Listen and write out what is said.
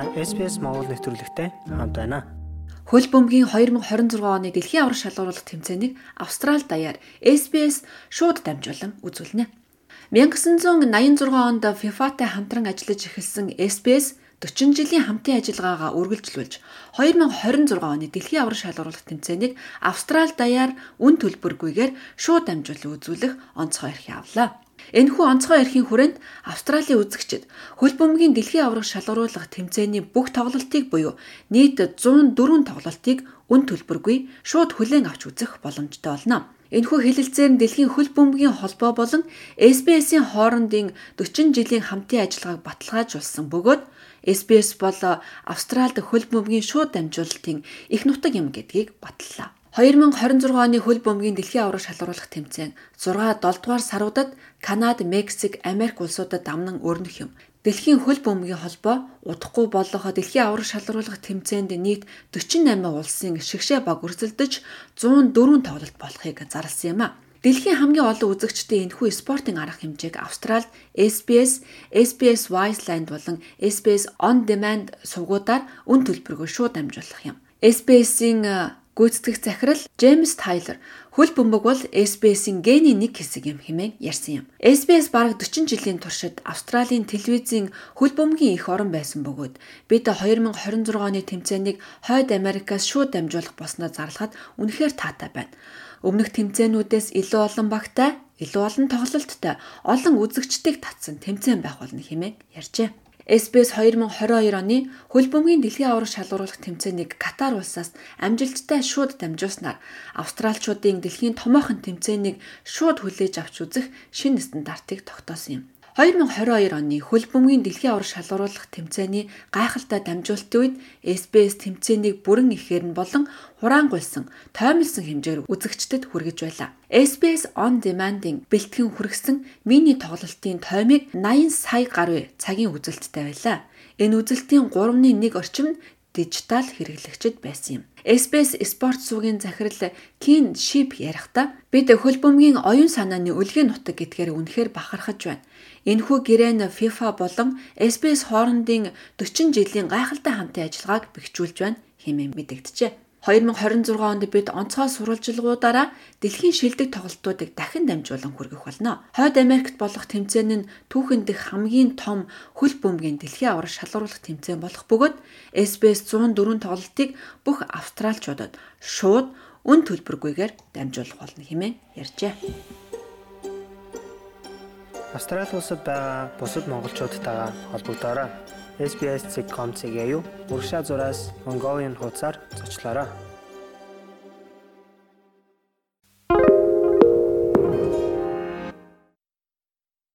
та SPS Монгол нэвтрүүлэгтэй хамт байна. Хөл бөмбөгийн 2026 оны дэлхийн аврах шалгаруулах тэмцээнийг Австрали даяар SBS шууд дамжуулан үзүүлнэ. 1986 онд FIFA-тай хамтран ажиллаж эхэлсэн SBS 40 жилийн хамтын ажиллагаагаа үргэлжлүүлж 2026 оны дэлхийн аврах шалгаруулах тэмцээнийг Австрали даяар үн төлбөргүйгээр шууд дамжуулан үзүүлэх онцгой эрх авлаа. Энэхүү онцгой эрхийн хүрээнд Австралийн үзэгчид хөл бөмбөгийн дэлхийн аврах шалгаруулах тэмцээний бүх тоглолтыг буюу нийт 104 тоглолтыг үн төлбөргүй шууд хүлээн авч үзэх боломжтой болно. Энэхүү хэлэлцээр нь дэлхийн хөл бөмбөгийн холбоо болон SBS-ийн хоорондын 40 жилийн хамтын ажиллагааг баталгаажуулсан бөгөөд SBS бол Австралид хөл бөмбөгийн шууд дамжуулалтын их нутаг юм гэдгийг баталлаа. 2026 оны хөл бөмбөгийн дэлхийн аврах шалгаруулах тэмцээн 6 7 дугаар саруудад Канада, Мексик, Америк улсуудад амнан өрнөх юм. Дэлхийн хөл бөмбөгийн холбоо удахгүй болох дэлхийн аврах шалгаруулах тэмцээнд нийт 48 улсын шигшээ баг өрсөлдөж 104 тоглолт болохыг зарласан юм а. Дэлхийн хамгийн олон үзэгчдийн энэхүү спортын арга хэмжээг Австралид SBS, SBS Wiseland болон SBS On Demand сувгуудаар үн төлбөргөө шууд дамжуулах юм. SBS-ийн гүйцэтгэх захирал Джеймс Тайлер хөл бөмбөг бол SBS-ийн гений нэг хэсэг юм хэмээн ярьсан юм. SBS бараг 40 жилийн туршид Австралийн телевизийн хөл бөмбөгийн их орон байсан бөгөөд бид 2026 оны тэмцээнийг Хойд Америкаас шууд дамжуулах болсноо зарлахад үнэхээр таатай байна. Өмнөх тэмцээнүүдээс илүү олон багтай, илүү олон тоглолттой, олон үзэгчдийг татсан тэмцээн байх болно хэмээн ярьжээ. SBS 2022 оны хөл бөмбөгийн дэлхийн аврах шалгаруулах тэмцээнийг Катар улсаас амжилттай шууд дамжуулснаар австралчуудын дэлхийн томоохон тэмцээнийг шууд хүлээж авч үзэх шинэ стандартыг тогтоосон юм. 2022 оны хөл бөмбөгийн дэлхийн аврах шалгаруулах тэмцээний гайхалтай дамжуулалтын үед SBS тэмцээнийг бүрэн ихээр нь болон хураангуйлсан, тоймлсон хэмжээр үзэгчдэд хүргэж байлаа. SBS On Demand-ийн бэлтгэн хүргэсэн мини тоглолтын тоймыг 80 сая гаруй цагийн үзэлттэй байлаа. Энэ үзэлтийн 3.1 орчим нь дижитал хэрэглэгчд байсан юм. SBS спорт сувгийн захирал Кин Шип ярихдаа бид хөл бөмбөгийн оюун санааны үлгийн нутаг гэдгээр үнэхээр бахархаж байна. Энэхүү гэрээ нь FIFA болон SBS хоорондын 40 жилийн гайхалтай хамтын ажиллагааг бэхжүүлж байна хэмээн мэдэгджээ. 2026 онд бид онцгой сурвалжилгуудаараа дэлхийн шилдэг тоглолтуудыг дахин дамжуулан хүргэх болно. Хойд Америкт болох тэмцээн нь түүхэн дэх хамгийн том хөл бөмбөгийн дэлхийн аврах шалгаруулах тэмцээн болох бөгөөд SBS 104 тоглолтыг бүх австралчуудад шууд үн төлбөргүйгээр дамжуулах болно хэмээн ярьжээ. Австрали улсад байгаа бусад монголчуудтайгаа холбогдоорой. SBS.com-ийг юу урагшаа зураас Mongolian хуудасаар зочлоорой.